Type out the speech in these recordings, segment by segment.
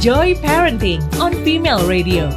Joy Parenting on Female Radio.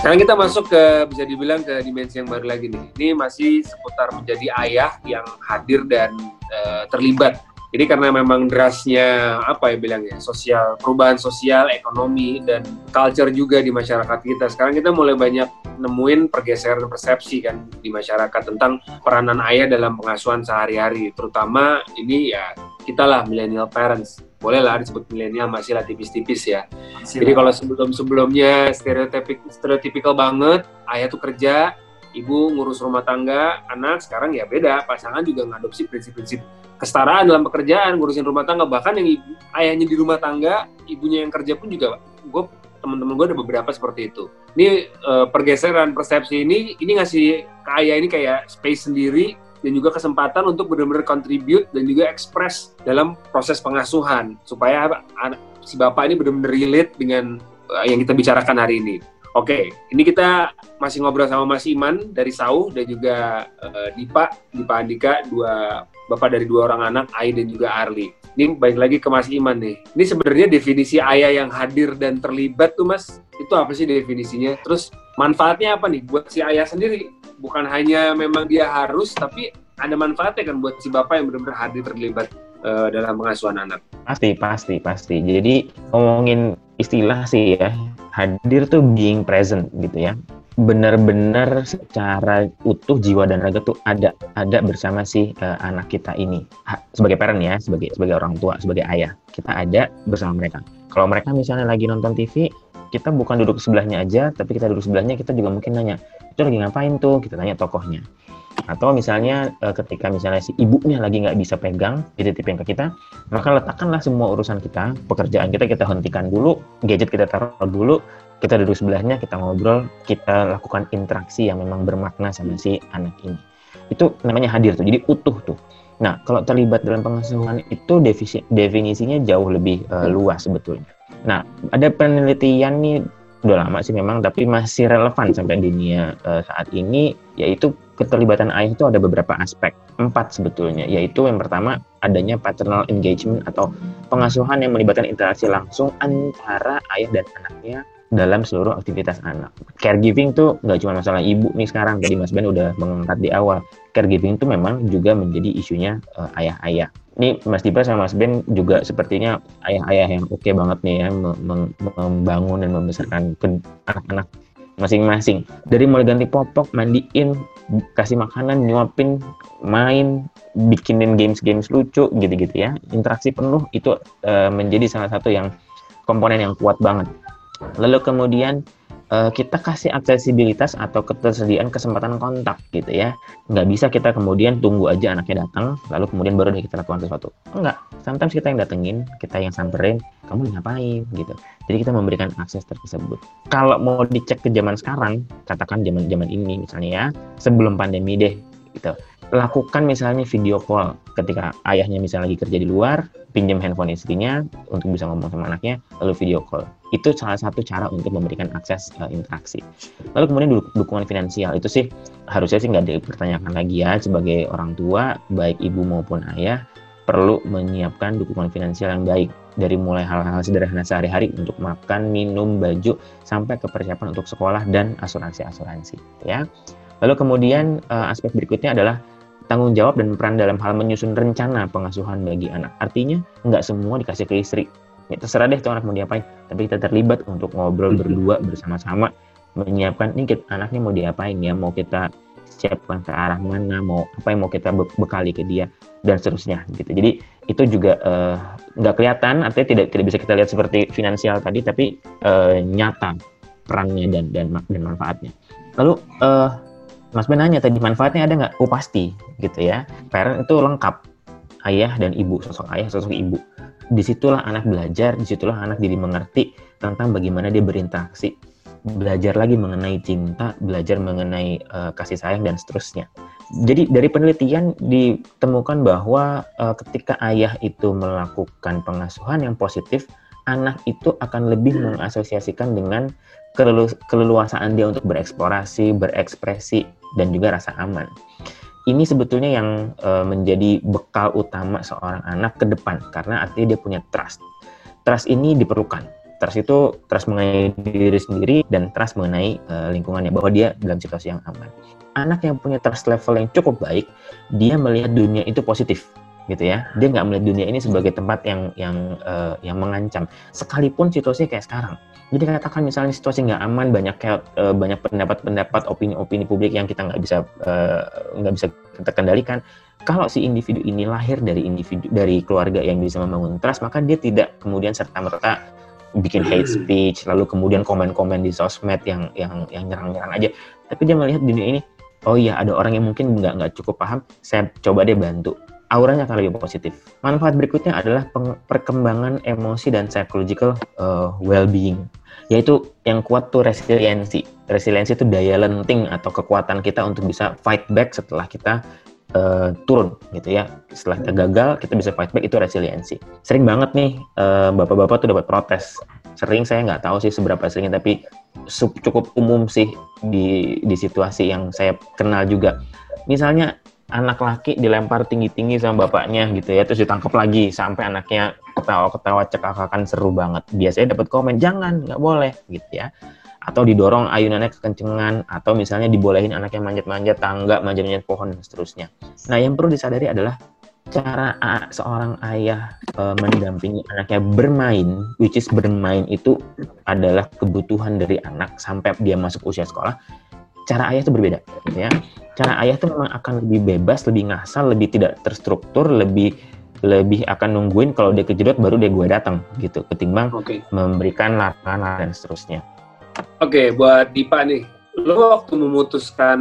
Sekarang kita masuk ke bisa dibilang ke dimensi yang baru lagi nih. Ini masih seputar menjadi ayah yang hadir dan uh, terlibat. Jadi karena memang derasnya apa ya bilangnya sosial perubahan sosial, ekonomi dan culture juga di masyarakat kita. Sekarang kita mulai banyak nemuin pergeseran persepsi kan di masyarakat tentang peranan ayah dalam pengasuhan sehari-hari. Terutama ini ya kita lah millennial parents boleh lah disebut milenial masih lah tipis-tipis ya. Masih Jadi kalau sebelum-sebelumnya stereotipik stereotipikal banget, ayah tuh kerja, ibu ngurus rumah tangga, anak sekarang ya beda, pasangan juga ngadopsi prinsip-prinsip kesetaraan dalam pekerjaan, ngurusin rumah tangga, bahkan yang ibu, ayahnya di rumah tangga, ibunya yang kerja pun juga gue teman-teman gue ada beberapa seperti itu. Ini uh, pergeseran persepsi ini ini ngasih ke ayah ini kayak space sendiri dan juga kesempatan untuk benar-benar contribute dan juga express dalam proses pengasuhan supaya si bapak ini benar-benar relate dengan uh, yang kita bicarakan hari ini. Oke, okay, ini kita masih ngobrol sama Mas Iman dari Sau dan juga uh, Dipa, Dipa Andika, dua bapak dari dua orang anak, Ai dan juga Arli. Ini baik lagi ke Mas Iman nih. Ini sebenarnya definisi ayah yang hadir dan terlibat tuh Mas, itu apa sih definisinya? Terus manfaatnya apa nih buat si ayah sendiri? bukan hanya memang dia harus tapi ada manfaatnya kan buat si bapak yang benar-benar hadir terlibat uh, dalam pengasuhan anak. Pasti, pasti, pasti. Jadi ngomongin istilah sih ya, hadir tuh being present gitu ya. Benar-benar secara utuh jiwa dan raga tuh ada ada bersama si uh, anak kita ini. Ha, sebagai parent ya, sebagai sebagai orang tua, sebagai ayah, kita ada bersama mereka. Kalau mereka misalnya lagi nonton TV, kita bukan duduk sebelahnya aja, tapi kita duduk sebelahnya kita juga mungkin nanya, itu lagi ngapain tuh? Kita tanya tokohnya. Atau misalnya uh, ketika misalnya si ibunya lagi nggak bisa pegang, dititipin ke kita, maka letakkanlah semua urusan kita, pekerjaan kita kita hentikan dulu, gadget kita taruh dulu, kita duduk sebelahnya, kita ngobrol, kita lakukan interaksi yang memang bermakna sama si anak ini. Itu namanya hadir tuh, jadi utuh tuh. Nah, kalau terlibat dalam pengasuhan itu definisi, definisinya jauh lebih uh, luas sebetulnya. Nah, ada penelitian nih udah lama sih memang tapi masih relevan sampai dunia uh, saat ini yaitu keterlibatan ayah itu ada beberapa aspek empat sebetulnya yaitu yang pertama adanya paternal engagement atau pengasuhan yang melibatkan interaksi langsung antara ayah dan anaknya dalam seluruh aktivitas anak. Caregiving tuh nggak cuma masalah ibu nih sekarang, jadi Mas Ben udah mengangkat di awal. Caregiving itu memang juga menjadi isunya uh, ayah-ayah ini Mas Dipa sama Mas Ben juga sepertinya ayah-ayah yang oke okay banget nih ya membangun dan membesarkan anak-anak masing-masing. Dari mulai ganti popok, mandiin, kasih makanan, nyuapin, main, bikinin games-games lucu gitu-gitu ya. Interaksi penuh itu uh, menjadi salah satu yang komponen yang kuat banget. Lalu kemudian uh, kita kasih aksesibilitas atau ketersediaan kesempatan kontak gitu ya. Nggak bisa kita kemudian tunggu aja anaknya datang, lalu kemudian baru deh kita lakukan sesuatu. Enggak, sometimes kita yang datengin, kita yang samperin, kamu ngapain gitu. Jadi kita memberikan akses tersebut. Kalau mau dicek ke zaman sekarang, katakan zaman zaman ini misalnya ya, sebelum pandemi deh gitu lakukan misalnya video call ketika ayahnya misalnya lagi kerja di luar, pinjam handphone istrinya untuk bisa ngomong sama anaknya, lalu video call. Itu salah satu cara untuk memberikan akses uh, interaksi. Lalu kemudian dukungan finansial itu sih harusnya sih nggak dipertanyakan lagi ya sebagai orang tua, baik ibu maupun ayah perlu menyiapkan dukungan finansial yang baik dari mulai hal-hal sederhana sehari-hari untuk makan, minum, baju sampai ke persiapan untuk sekolah dan asuransi-asuransi ya. Lalu kemudian uh, aspek berikutnya adalah tanggung jawab dan peran dalam hal menyusun rencana pengasuhan bagi anak. Artinya nggak semua dikasih ke istri. Ya, terserah deh tuh anak mau diapain, tapi kita terlibat untuk ngobrol berdua bersama-sama menyiapkan ini kita, anaknya mau diapain ya, mau kita siapkan ke arah mana, mau apa yang mau kita bekali ke dia dan seterusnya gitu. Jadi itu juga uh, nggak kelihatan, artinya tidak tidak bisa kita lihat seperti finansial tadi, tapi uh, nyata perannya dan dan dan manfaatnya. Lalu uh, Mas Ben nanya tadi manfaatnya ada nggak? Oh pasti gitu ya. Parent itu lengkap ayah dan ibu, sosok ayah, sosok ibu. Di situlah anak belajar, di situlah anak jadi mengerti tentang bagaimana dia berinteraksi, belajar lagi mengenai cinta, belajar mengenai uh, kasih sayang dan seterusnya. Jadi dari penelitian ditemukan bahwa uh, ketika ayah itu melakukan pengasuhan yang positif, anak itu akan lebih mengasosiasikan dengan keleluasaan dia untuk bereksplorasi, berekspresi, dan juga rasa aman. ini sebetulnya yang uh, menjadi bekal utama seorang anak ke depan karena artinya dia punya trust. Trust ini diperlukan. Trust itu trust mengenai diri sendiri dan trust mengenai uh, lingkungannya bahwa dia dalam situasi yang aman. Anak yang punya trust level yang cukup baik, dia melihat dunia itu positif gitu ya. Dia nggak melihat dunia ini sebagai tempat yang yang uh, yang mengancam. Sekalipun situasinya kayak sekarang jadi katakan misalnya situasi nggak aman, banyak kayak uh, banyak pendapat-pendapat, opini-opini publik yang kita nggak bisa eh, nggak uh, bisa kita kendalikan. Kalau si individu ini lahir dari individu dari keluarga yang bisa membangun trust, maka dia tidak kemudian serta merta bikin hate speech, lalu kemudian komen-komen di sosmed yang yang yang nyerang-nyerang aja. Tapi dia melihat dunia ini, oh iya ada orang yang mungkin nggak nggak cukup paham, saya coba deh bantu auranya akan lebih positif. Manfaat berikutnya adalah perkembangan emosi dan psychological uh, well-being, yaitu yang kuat tuh resiliensi. Resiliensi itu daya lenting atau kekuatan kita untuk bisa fight back setelah kita uh, turun gitu ya. Setelah kita gagal, kita bisa fight back itu resiliensi. Sering banget nih uh, bapak-bapak tuh dapat protes. Sering saya nggak tahu sih seberapa seringnya, tapi cukup umum sih di di situasi yang saya kenal juga. Misalnya anak laki dilempar tinggi-tinggi sama bapaknya gitu ya terus ditangkap lagi sampai anaknya ketawa-ketawa cekakakan seru banget. Biasanya dapat komen jangan nggak boleh gitu ya. Atau didorong ayunannya kekencengan atau misalnya dibolehin anaknya manjat-manjat tangga manjat-manjat pohon dan seterusnya. Nah yang perlu disadari adalah cara seorang ayah e, mendampingi anaknya bermain which is bermain itu adalah kebutuhan dari anak sampai dia masuk usia sekolah cara ayah itu berbeda gitu ya cara ayah tuh memang akan lebih bebas, lebih ngasal, lebih tidak terstruktur, lebih lebih akan nungguin kalau dia kejedot baru dia gue datang gitu ketimbang okay. memberikan larangan dan seterusnya. Oke, okay, buat Dipa nih, lo waktu memutuskan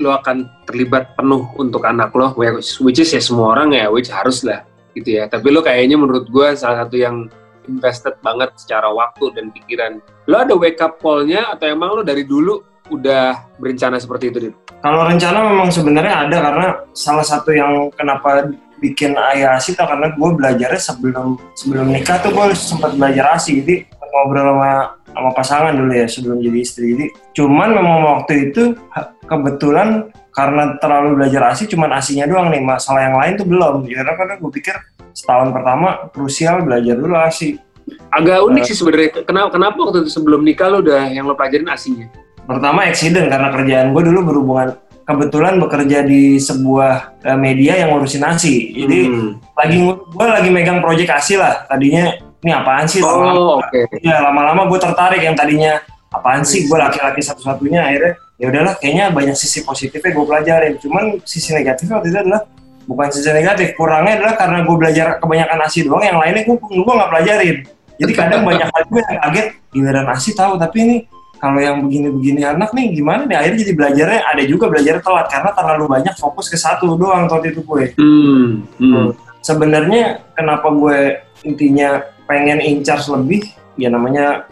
lo akan terlibat penuh untuk anak lo, which is ya semua orang ya, which harus lah gitu ya. Tapi lo kayaknya menurut gue salah satu yang invested banget secara waktu dan pikiran. Lo ada wake up call-nya atau emang lo dari dulu udah berencana seperti itu, Din? Kalau rencana memang sebenarnya ada karena salah satu yang kenapa bikin ayah asik karena gue belajarnya sebelum sebelum nikah tuh gue sempat belajar asik jadi ngobrol sama sama pasangan dulu ya sebelum jadi istri. Jadi cuman memang waktu itu kebetulan karena terlalu belajar asik cuman asinya doang nih. Masalah yang lain tuh belum. Ya, karena karena gue pikir setahun pertama krusial belajar dulu asik agak unik uh, sih sebenarnya. Kenapa kenapa waktu itu sebelum nikah lo udah yang lo pelajarin asinya Pertama accident karena kerjaan gue dulu berhubungan kebetulan bekerja di sebuah uh, media yang ngurusin nasi. Jadi hmm. lagi gue lagi megang proyek asi lah. Tadinya ini apaan sih? Oh, oke. Okay. Ya lama-lama gue tertarik yang tadinya apaan sih gue laki-laki satu-satunya akhirnya ya udahlah kayaknya banyak sisi positifnya gue pelajarin. Cuman sisi negatifnya waktu itu adalah bukan sisi negatif. Kurangnya adalah karena gue belajar kebanyakan asi doang, yang lainnya gue gue nggak pelajarin. Jadi kadang banyak hal gue yang kaget giliran asi tahu tapi ini kalau yang begini-begini anak nih gimana nih akhirnya jadi belajarnya ada juga belajar telat karena terlalu banyak fokus ke satu doang waktu itu gue. Hmm. Hmm. Sebenarnya kenapa gue intinya pengen incar lebih ya namanya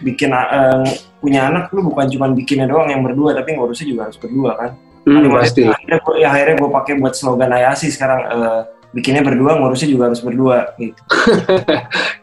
bikin uh, punya anak lu bukan cuma bikinnya doang yang berdua tapi ngurusnya juga harus berdua kan. Hmm, pasti. Akhirnya gue, ya akhirnya gue pakai buat slogan Ayasi sekarang uh, bikinnya berdua ngurusnya juga harus berdua gitu.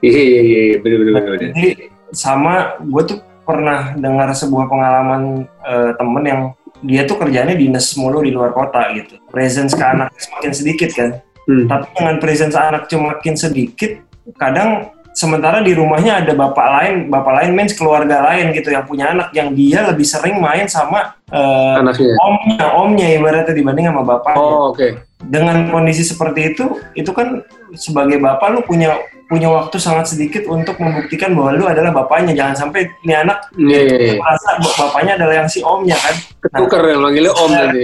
Iya iya iya benar benar benar. Jadi sama gue tuh pernah dengar sebuah pengalaman uh, temen yang dia tuh kerjanya dinas mulu di luar kota gitu. Presence ke anak semakin sedikit kan. Hmm. Tapi dengan presence anak semakin sedikit, kadang sementara di rumahnya ada bapak lain, bapak lain means keluarga lain gitu yang punya anak yang dia lebih sering main sama uh, omnya, omnya ibaratnya dibanding sama bapaknya. Oh, oke. Okay. Dengan kondisi seperti itu, itu kan sebagai bapak lu punya punya waktu sangat sedikit untuk membuktikan bahwa lu adalah bapaknya. Jangan sampai ini anak yeah, yeah, yeah. merasa bapaknya adalah yang si omnya kan. Ketuker nah, yang manggilnya om tadi.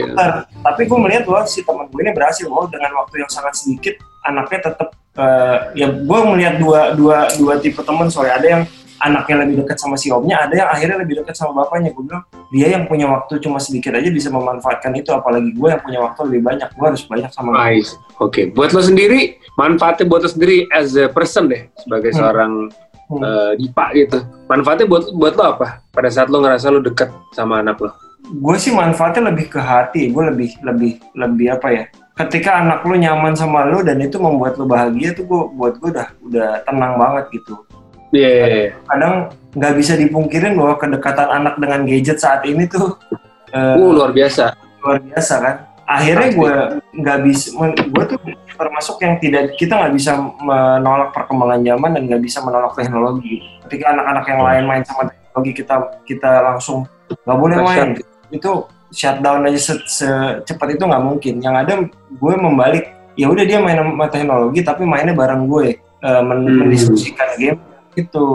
Tapi gue melihat bahwa si teman gue ini berhasil bahwa dengan waktu yang sangat sedikit anaknya tetap uh, ya gue melihat dua dua dua tipe teman soalnya ada yang anaknya lebih dekat sama si omnya, ada yang akhirnya lebih dekat sama bapaknya. Gue bilang, dia yang punya waktu cuma sedikit aja bisa memanfaatkan itu, apalagi gue yang punya waktu lebih banyak. Gue harus banyak sama Nice. Oke, okay. buat lo sendiri, manfaatnya buat lo sendiri as a person deh, sebagai hmm. seorang hmm. Uh, dipa gitu. Manfaatnya buat buat lo apa? Pada saat lo ngerasa lo dekat sama anak lo? Gue sih manfaatnya lebih ke hati. Gue lebih lebih lebih apa ya? Ketika anak lo nyaman sama lo dan itu membuat lo bahagia tuh gue buat gue udah udah tenang banget gitu Iya. Yeah. Iya. Kadang nggak bisa dipungkirin bahwa kedekatan anak dengan gadget saat ini tuh uh, uh luar biasa. Luar biasa kan. akhirnya gue nggak bisa gue tuh termasuk yang tidak kita nggak bisa menolak perkembangan zaman dan nggak bisa menolak teknologi ketika anak-anak yang lain main sama teknologi kita kita langsung nggak boleh main itu shutdown aja se secepat itu nggak mungkin yang ada gue membalik ya udah dia main sama teknologi tapi mainnya bareng gue uh, men hmm. mendiskusikan game itu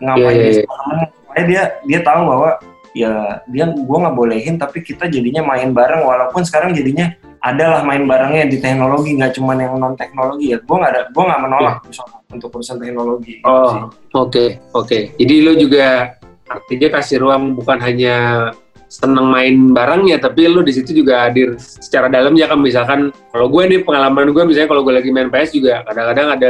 ngapain yeah, yeah, yeah. dia dia tahu bahwa ya dia gue nggak bolehin tapi kita jadinya main bareng walaupun sekarang jadinya adalah main barengnya di teknologi nggak cuma yang non teknologi ya gue nggak ada gue nggak menolak yeah. untuk urusan teknologi gitu oh oke oke okay. jadi lo juga artinya kasih ruang bukan hanya seneng main barengnya tapi lu di situ juga hadir secara dalam ya kan misalkan kalau gue nih pengalaman gue misalnya kalau gue lagi main PS juga kadang-kadang ada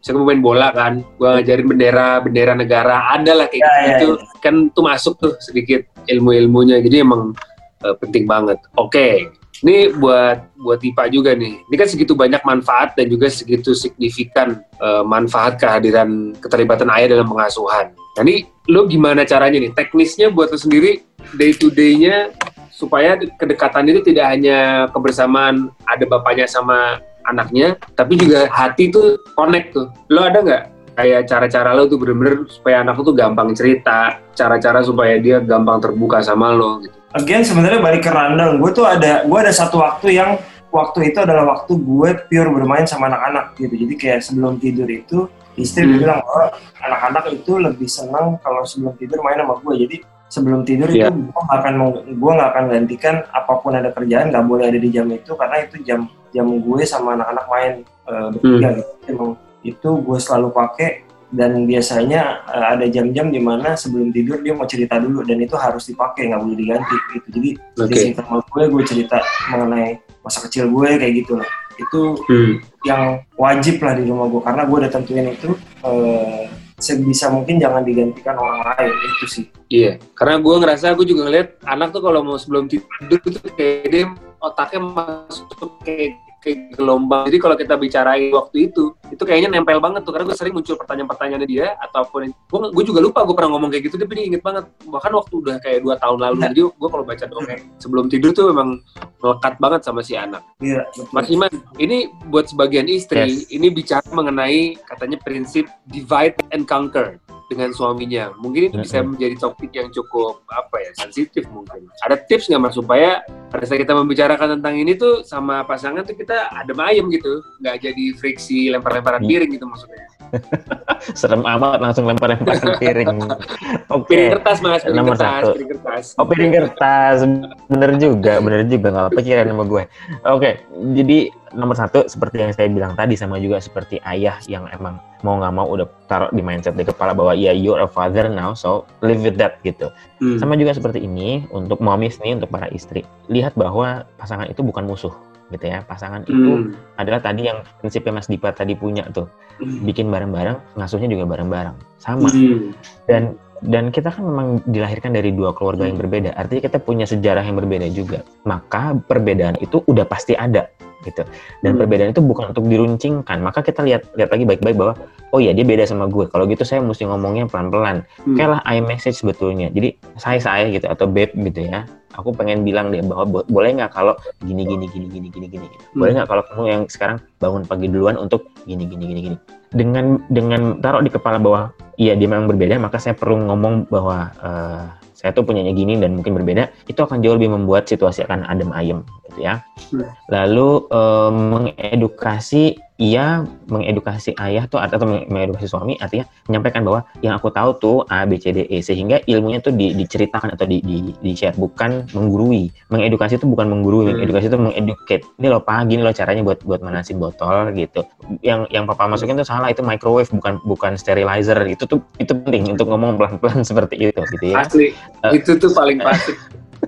misalnya main bola kan gue ngajarin bendera bendera negara ada lah kayak ya, gitu ya, ya. kan tuh masuk tuh sedikit ilmu-ilmunya jadi emang uh, penting banget oke okay. Ini buat buat IPA juga nih. Ini kan segitu banyak manfaat dan juga segitu signifikan uh, manfaat kehadiran keterlibatan ayah dalam pengasuhan. Nah ini lo gimana caranya nih? Teknisnya buat lo sendiri day to day-nya supaya kedekatan itu tidak hanya kebersamaan ada bapaknya sama anaknya, tapi juga hati tuh connect tuh. Lo ada nggak kayak cara-cara lo tuh bener-bener supaya anak lo tuh gampang cerita, cara-cara supaya dia gampang terbuka sama lo gitu again sebenarnya balik ke randang gue tuh ada gue ada satu waktu yang waktu itu adalah waktu gue pure bermain sama anak-anak gitu jadi kayak sebelum tidur itu istri hmm. bilang bahwa anak-anak itu lebih senang kalau sebelum tidur main sama gue jadi sebelum tidur yeah. itu gue gak akan gue nggak akan gantikan apa pun ada kerjaan nggak boleh ada di jam itu karena itu jam jam gue sama anak-anak main uh, bertiga hmm. gitu emang itu gue selalu pakai dan biasanya uh, ada jam-jam di mana sebelum tidur dia mau cerita dulu dan itu harus dipakai nggak boleh diganti gitu jadi okay. di sama gue gue cerita mengenai masa kecil gue kayak gitu lah itu hmm. yang wajib lah di rumah gue karena gue udah tentuin itu uh, sebisa mungkin jangan digantikan orang lain itu sih. Iya karena gue ngerasa gue juga ngeliat anak tuh kalau mau sebelum tidur itu kayak dia otaknya masuk kayak kayak gelombang. Jadi kalau kita bicarain waktu itu, itu kayaknya nempel banget tuh karena gue sering muncul pertanyaan-pertanyaan dia ataupun gue gue juga lupa gue pernah ngomong kayak gitu tapi dia inget banget bahkan waktu udah kayak dua tahun lalu jadi gue kalau baca dongeng sebelum tidur tuh memang melekat banget sama si anak. Iya. Mas Iman, ini buat sebagian istri yes. ini bicara mengenai katanya prinsip divide and conquer dengan suaminya. Mungkin itu bisa menjadi topik yang cukup apa ya sensitif mungkin. Ada tips nggak mas supaya pada saat kita membicarakan tentang ini tuh sama pasangan tuh kita ada ayem gitu, nggak jadi friksi lempar-lemparan iya. piring gitu maksudnya. Serem amat langsung lempar-lemparan piring. Oke. Okay. Piring kertas mas, piring Nomor kertas, satu. piring kertas. Oh piring kertas, bener juga, bener juga nggak apa kira nama gue. Oke, okay. jadi nomor satu seperti yang saya bilang tadi sama juga seperti ayah yang emang mau nggak mau udah taruh di mindset di kepala bahwa ya you're a father now so live with that gitu. Hmm. sama juga seperti ini untuk momis nih untuk para istri lihat bahwa pasangan itu bukan musuh gitu ya. Pasangan hmm. itu adalah tadi yang prinsipnya Mas Dipa tadi punya tuh. Hmm. bikin bareng-bareng ngasuhnya juga bareng-bareng. Sama. Hmm. dan dan kita kan memang dilahirkan dari dua keluarga yang berbeda. Artinya kita punya sejarah yang berbeda juga. Maka perbedaan itu udah pasti ada gitu. Dan hmm. perbedaan itu bukan untuk diruncingkan. Maka kita lihat lihat lagi baik-baik bahwa oh iya dia beda sama gue. Kalau gitu saya mesti ngomongnya pelan-pelan. Hmm. Kayak lah I message sebetulnya. Jadi saya saya gitu atau babe gitu ya. Aku pengen bilang dia bahwa bo boleh nggak kalau gini gini gini gini gini gini. Hmm. Boleh nggak kalau kamu yang sekarang bangun pagi duluan untuk gini gini gini gini. Dengan dengan taruh di kepala bahwa iya dia memang berbeda, maka saya perlu ngomong bahwa uh, saya tuh punyanya gini dan mungkin berbeda, itu akan jauh lebih membuat situasi akan adem ayem gitu ya. Hmm. Lalu um, mengedukasi ia mengedukasi ayah tuh atau mengedukasi suami artinya menyampaikan bahwa yang aku tahu tuh A B C D E sehingga ilmunya tuh di, diceritakan atau di, di, di share bukan menggurui. Mengedukasi itu bukan menggurui hmm. mengedukasi itu mengeduket. Ini loh pak gini loh caranya buat buat manasin botol gitu. Yang yang papa masukin tuh salah itu microwave bukan bukan sterilizer. Itu tuh itu penting untuk ngomong pelan pelan seperti itu gitu ya. Asli. Uh, itu tuh paling pasti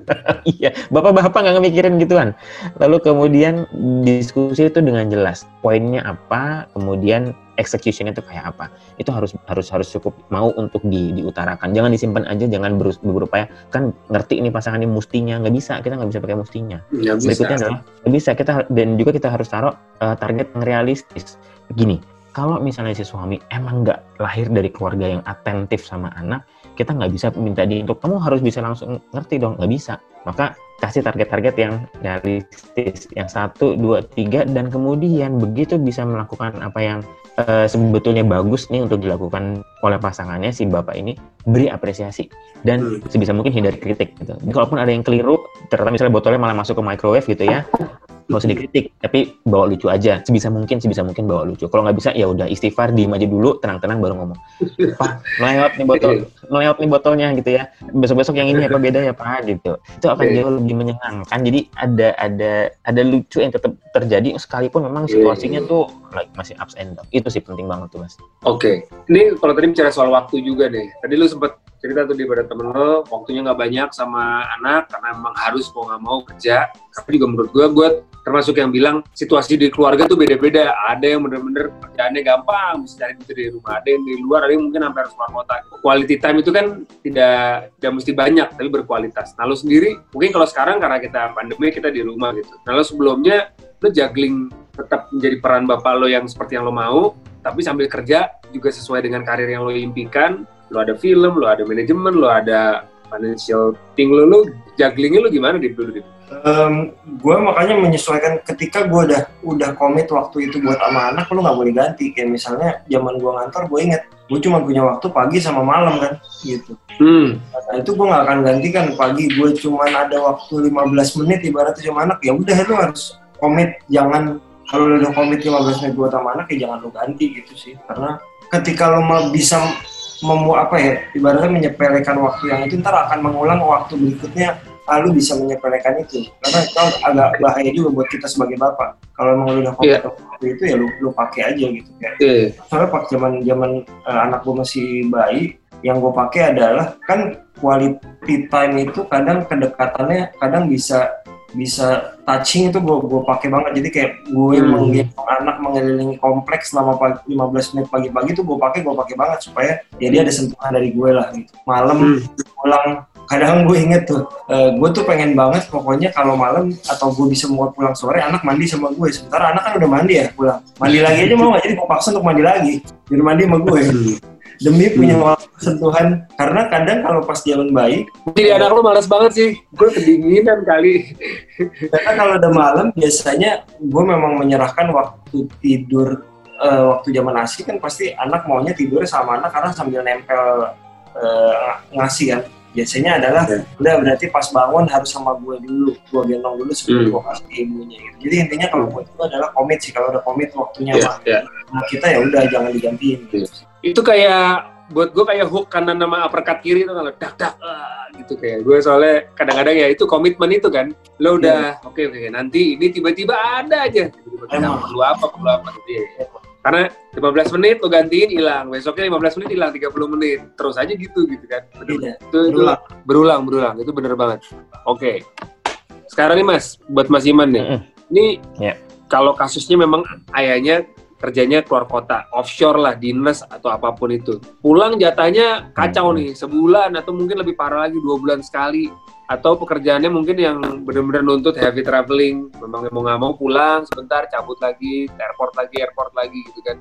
iya, bapak-bapak nggak ngemikirin gituan. Lalu kemudian diskusi itu dengan jelas, poinnya apa, kemudian execution itu kayak apa. Itu harus harus harus cukup mau untuk di, diutarakan. Jangan disimpan aja, jangan ber, berupaya kan ngerti ini pasangan ini mustinya nggak bisa, kita nggak bisa pakai mustinya. Gak Berikutnya adalah nggak bisa kita dan juga kita harus taruh uh, target yang realistis. Gini, kalau misalnya si suami emang nggak lahir dari keluarga yang atentif sama anak, kita nggak bisa minta dia untuk kamu harus bisa langsung ngerti dong nggak bisa maka kasih target-target yang realistis, yang satu, dua, tiga, dan kemudian begitu bisa melakukan apa yang uh, sebetulnya bagus nih untuk dilakukan oleh pasangannya si bapak ini, beri apresiasi dan Hmm. sebisa mungkin hindari kritik. Gitu. Jadi Kalaupun ada yang keliru, ternyata misalnya botolnya malah masuk ke microwave gitu ya, nggak usah dikritik, tapi bawa lucu aja. Sebisa mungkin, sebisa mungkin bawa lucu. Kalau nggak bisa, ya udah istighfar, diem aja dulu, tenang-tenang baru ngomong. Pak, meleot nih botol, meleot nih botolnya gitu ya. Besok-besok yang ini apa beda ya Pak gitu. Itu akan Oke. jauh lebih menyenangkan. Jadi ada ada ada lucu yang tetap terjadi sekalipun memang Iya, situasinya iya. tuh like, masih ups and down. Itu sih penting banget tuh mas. Oke, ini kalau tadi bicara soal waktu juga deh. Tadi lu sempat cerita tuh di pada temen lo, waktunya nggak banyak sama anak karena emang harus mau nggak mau kerja. Tapi juga menurut gue, gue termasuk yang bilang situasi di keluarga tuh beda-beda. Ada yang bener-bener kerjaannya gampang, bisa cari duit dari rumah. Ada yang di luar, ada yang mungkin sampai harus keluar kota. Quality time itu kan tidak tidak mesti banyak, tapi berkualitas. Nah lo sendiri, mungkin kalau sekarang karena kita pandemi kita di rumah gitu. Nah lo sebelumnya lo juggling tetap menjadi peran bapak lo yang seperti yang lo mau, tapi sambil kerja juga sesuai dengan karir yang lo impikan lo ada film lo ada manajemen lo ada financial thing lo lo jugglingnya lo gimana di dulu Dip? gue makanya menyesuaikan ketika gue udah udah komit waktu itu buat sama anak lu nggak boleh ganti. Kayak misalnya zaman gue ngantor gue inget gue cuma punya waktu pagi sama malam kan? Gitu. Hmm. Nah itu gue nggak akan gantikan pagi. Gue cuma ada waktu 15 menit ibaratnya sama anak ya udah lu harus komit. Jangan kalau lu udah komit 15 menit buat sama anak ya jangan lu ganti gitu sih. Karena ketika lu mau bisa memu apa ya ibaratnya menyepelekan waktu yang itu ntar akan mengulang waktu berikutnya lalu bisa menyepelekan itu karena itu agak bahaya juga buat kita sebagai bapak kalau emang lu udah Iya. waktu itu ya lu lu pakai aja gitu kayak oke soalnya pas zaman zaman eh, anak gue masih bayi yang gue pakai adalah kan quality time itu kadang kedekatannya kadang bisa bisa touching itu gue gue pakai banget jadi kayak gue Hmm. menggendong anak mengelilingi kompleks selama pagi, 15 menit pagi-pagi tuh gue pakai gue pakai banget supaya ya dia ada sentuhan dari gue lah gitu malam Hmm. pulang kadang gue inget tuh gue tuh pengen banget pokoknya kalau malam atau gue bisa mau pulang sore anak mandi sama gue sementara anak kan udah mandi ya pulang. Mandi lagi aja mau nggak? Jadi gue paksa untuk mandi lagi. Biar mandi sama gue demi punya waktu sentuhan karena kadang kalau pas zaman bayi jadi anak lo malas banget sih. Gue kedinginan kali. Karena kalau udah malam biasanya gue memang menyerahkan waktu tidur eh, waktu zaman asli kan pasti anak maunya tidurnya sama anak karena sambil nempel eh, ngasih kan biasanya adalah Ya. udah berarti pas bangun harus sama gue dulu gue gendong dulu sebelum Hmm. gue kasih ke ibunya gitu. jadi intinya kalau buat gue adalah komit sih kalau udah komit waktunya Iya, sama iya. sama kita ya udah jangan digantiin gitu. itu kayak buat gue kayak hook kanan sama uppercut kiri tuh kalau dak dak ah, gitu kayak gue soalnya kadang-kadang ya itu komitmen itu kan. Lo udah oke oke nanti ini tiba-tiba ada aja. Tiba-tiba perlu apa perlu apa gitu ya karena 15 menit lo gantiin hilang. Besoknya 15 menit hilang 30 menit. Terus aja gitu gitu kan. Iya, itu, itu berulang. berulang berulang. Itu bener banget. Oke. Sekarang nih mas buat mas Iman nih. Mm-mm. ini Ya. kalau kasusnya memang ayahnya kerjanya keluar kota offshore lah dinas atau apa pun itu. Pulang jatahnya kacau Hmm. nih sebulan atau mungkin lebih parah lagi dua bulan sekali atau pekerjaannya mungkin yang benar-benar nuntut heavy traveling. Memang mau nggak mau pulang sebentar cabut lagi airport lagi airport lagi gitu kan.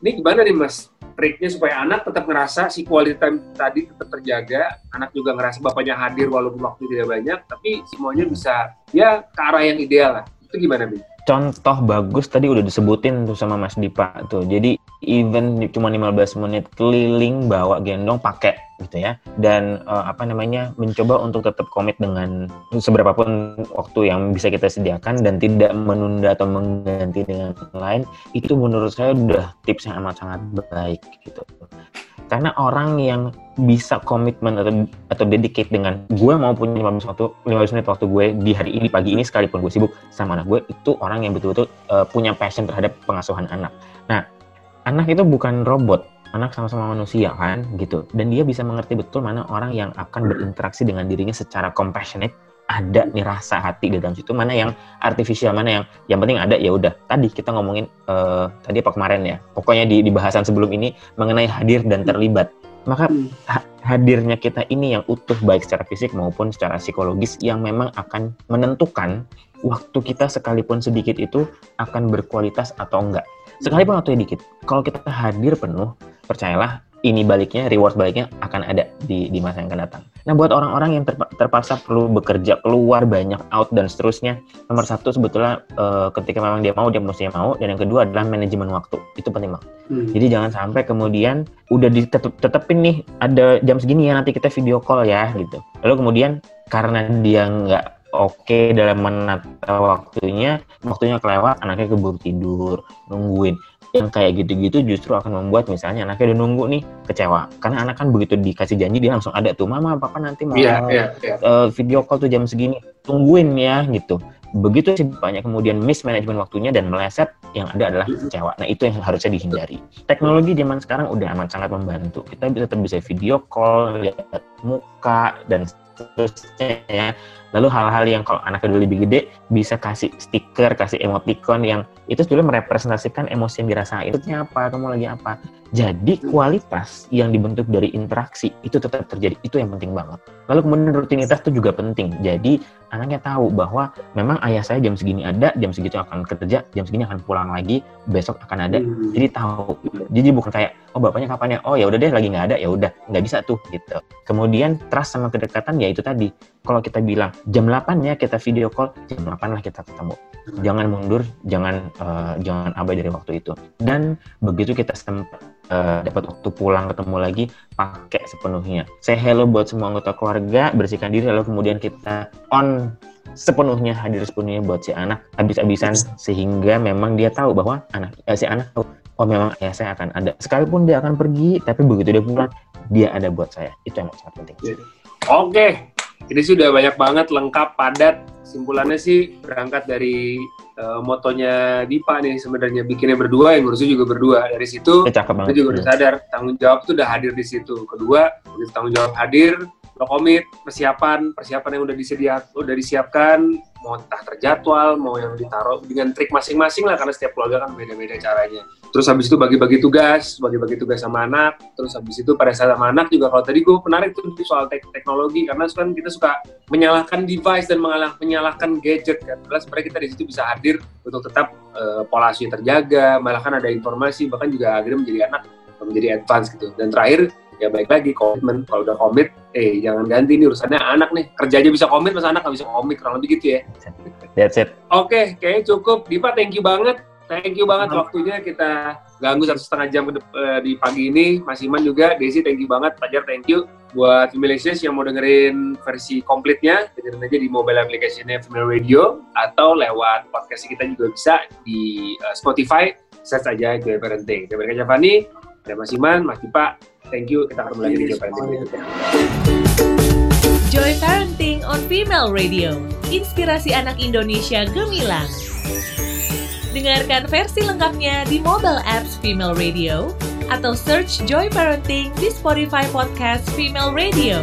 Ini gimana nih mas? Triknya supaya anak tetap ngerasa si quality time tadi tetap terjaga anak juga ngerasa bapaknya hadir walaupun waktu tidak banyak tapi semuanya bisa ya ke arah yang ideal lah. Itu gimana nih contoh bagus tadi udah disebutin tuh sama Mas Dipa tuh. Jadi even cuma 15 menit keliling bawa gendong pakai gitu ya. Dan eh, apa namanya mencoba untuk tetap komit dengan seberapapun waktu yang bisa kita sediakan dan tidak menunda atau mengganti dengan lain itu menurut saya udah tips yang amat sangat baik gitu. Karena orang yang bisa komitmen atau atau dedicate dengan gue mau punya 15 waktu 15 menit waktu gue di hari ini pagi ini sekalipun gue sibuk sama anak gue itu orang yang betul-betul uh, punya passion terhadap pengasuhan anak. Nah, anak itu bukan robot, anak sama-sama manusia kan gitu. Dan dia bisa mengerti betul mana orang yang akan berinteraksi dengan dirinya secara compassionate, ada nih rasa hati di dalam situ, mana yang artificial, mana yang yang penting ada ya udah. Tadi kita ngomongin uh, tadi apa kemarin ya. Pokoknya di di bahasan sebelum ini mengenai hadir dan terlibat. Maka ha- hadirnya kita ini yang utuh baik secara fisik maupun secara psikologis yang memang akan menentukan waktu kita sekalipun sedikit itu akan berkualitas atau enggak. Sekalipun waktunya dikit, kalau kita hadir penuh, percayalah ini baliknya, reward baliknya akan ada di, di masa yang akan datang. Nah, buat orang-orang yang terpaksa perlu bekerja keluar banyak out dan seterusnya, nomor satu sebetulnya uh, ketika memang dia mau, dia mesti mau, dan yang kedua adalah manajemen waktu. Itu penting banget. Hmm. Jadi jangan sampai kemudian udah ditetepin nih ada jam segini ya nanti kita video call ya gitu. Lalu kemudian karena dia nggak oke okay dalam menata waktunya, waktunya kelewat, anaknya keburu tidur, nungguin. Yang kayak gitu-gitu justru akan membuat misalnya anaknya udah nunggu nih kecewa. Karena anak kan begitu dikasih janji dia langsung ada tuh mama papa nanti mau yeah, yeah, yeah. Uh, video call tuh jam segini tungguin ya gitu. Begitu sih banyak kemudian mismanagement waktunya dan meleset yang ada adalah kecewa. Nah itu yang harusnya dihindari. Teknologi zaman sekarang udah amat sangat membantu. Kita bisa tetap bisa video call lihat muka dan seterusnya ya Lalu hal-hal yang kalau anaknya udah lebih gede bisa kasih stiker, kasih emoticon yang itu sebenarnya merepresentasikan emosi yang dirasain. Itu apa? Kamu lagi apa? Jadi kualitas yang dibentuk dari interaksi itu tetap terjadi. Itu yang penting banget. Lalu kemudian rutinitas itu juga penting. Jadi anaknya tahu bahwa memang ayah saya jam segini ada, jam segitu akan kerja, jam segini akan pulang lagi, besok akan ada. Hmm. Jadi tahu. Jadi bukan kayak oh bapaknya kapan ya? Oh ya udah deh lagi nggak ada ya udah nggak bisa tuh gitu. Kemudian trust sama kedekatan ya itu tadi. Kalau kita bilang jam 8 ya kita video call, jam 8 lah kita ketemu. Jangan mundur, jangan uh, jangan abai dari waktu itu. Dan begitu kita sempat uh, dapat waktu pulang ketemu lagi, pakai sepenuhnya. Say hello buat semua anggota keluarga, bersihkan diri lalu kemudian kita on sepenuhnya hadir sepenuhnya buat si anak habis-habisan sehingga memang dia tahu bahwa anak eh, si anak tahu oh memang ayah saya akan ada sekalipun dia akan pergi tapi begitu dia pulang dia ada buat saya itu yang sangat penting oke okay. Ini sudah banyak banget, lengkap, padat. Simpulannya sih berangkat dari uh, motonya Dipa nih sebenarnya bikinnya berdua, yang ngurusnya juga berdua. Dari situ kita juga udah sadar tanggung jawab itu udah hadir di situ. Kedua, begitu tanggung jawab hadir, lo komit, persiapan, persiapan yang udah disediakan, udah disiapkan, mau entah terjadwal, mau yang ditaruh dengan trik masing-masing lah karena setiap keluarga kan beda-beda caranya. Terus habis itu bagi-bagi tugas, bagi-bagi tugas sama anak. Terus habis itu pada saat sama anak juga kalau tadi gue menarik tuh soal tek teknologi karena kan kita suka menyalahkan device dan menyalahkan gadget kan. Jelas sebenarnya kita di situ bisa hadir untuk tetap uh, pola asuh terjaga, malah kan ada informasi bahkan juga akhirnya menjadi anak menjadi advance gitu. Dan terakhir ya baik lagi komitmen. Kalau udah komit eh jangan ganti nih urusannya. Anak nih kerjanya bisa komit masa anak nggak bisa komit? Kurang lebih gitu ya. That's it. Oke okay, kayaknya cukup. Dipa thank you banget. Thank you banget waktunya kita ganggu satu setengah jam eh, di pagi ini. Mas Iman juga Desi thank you banget. Fajar thank you. Buat Femilicious yang mau dengerin versi komplitnya dengerin aja di mobile application-nya Female Radio atau lewat podcast kita juga bisa di uh, Spotify. Search aja Joy Parenting. Saya Berkata Fani, ada Mas Iman, Mas Dipa, Thank you. Kita ketemu lagi di Joy Parenting berikutnya. Joy Parenting on Female Radio. Inspirasi anak Indonesia gemilang. Dengarkan versi lengkapnya di mobile apps Female Radio atau search Joy Parenting di Spotify Podcast Female Radio.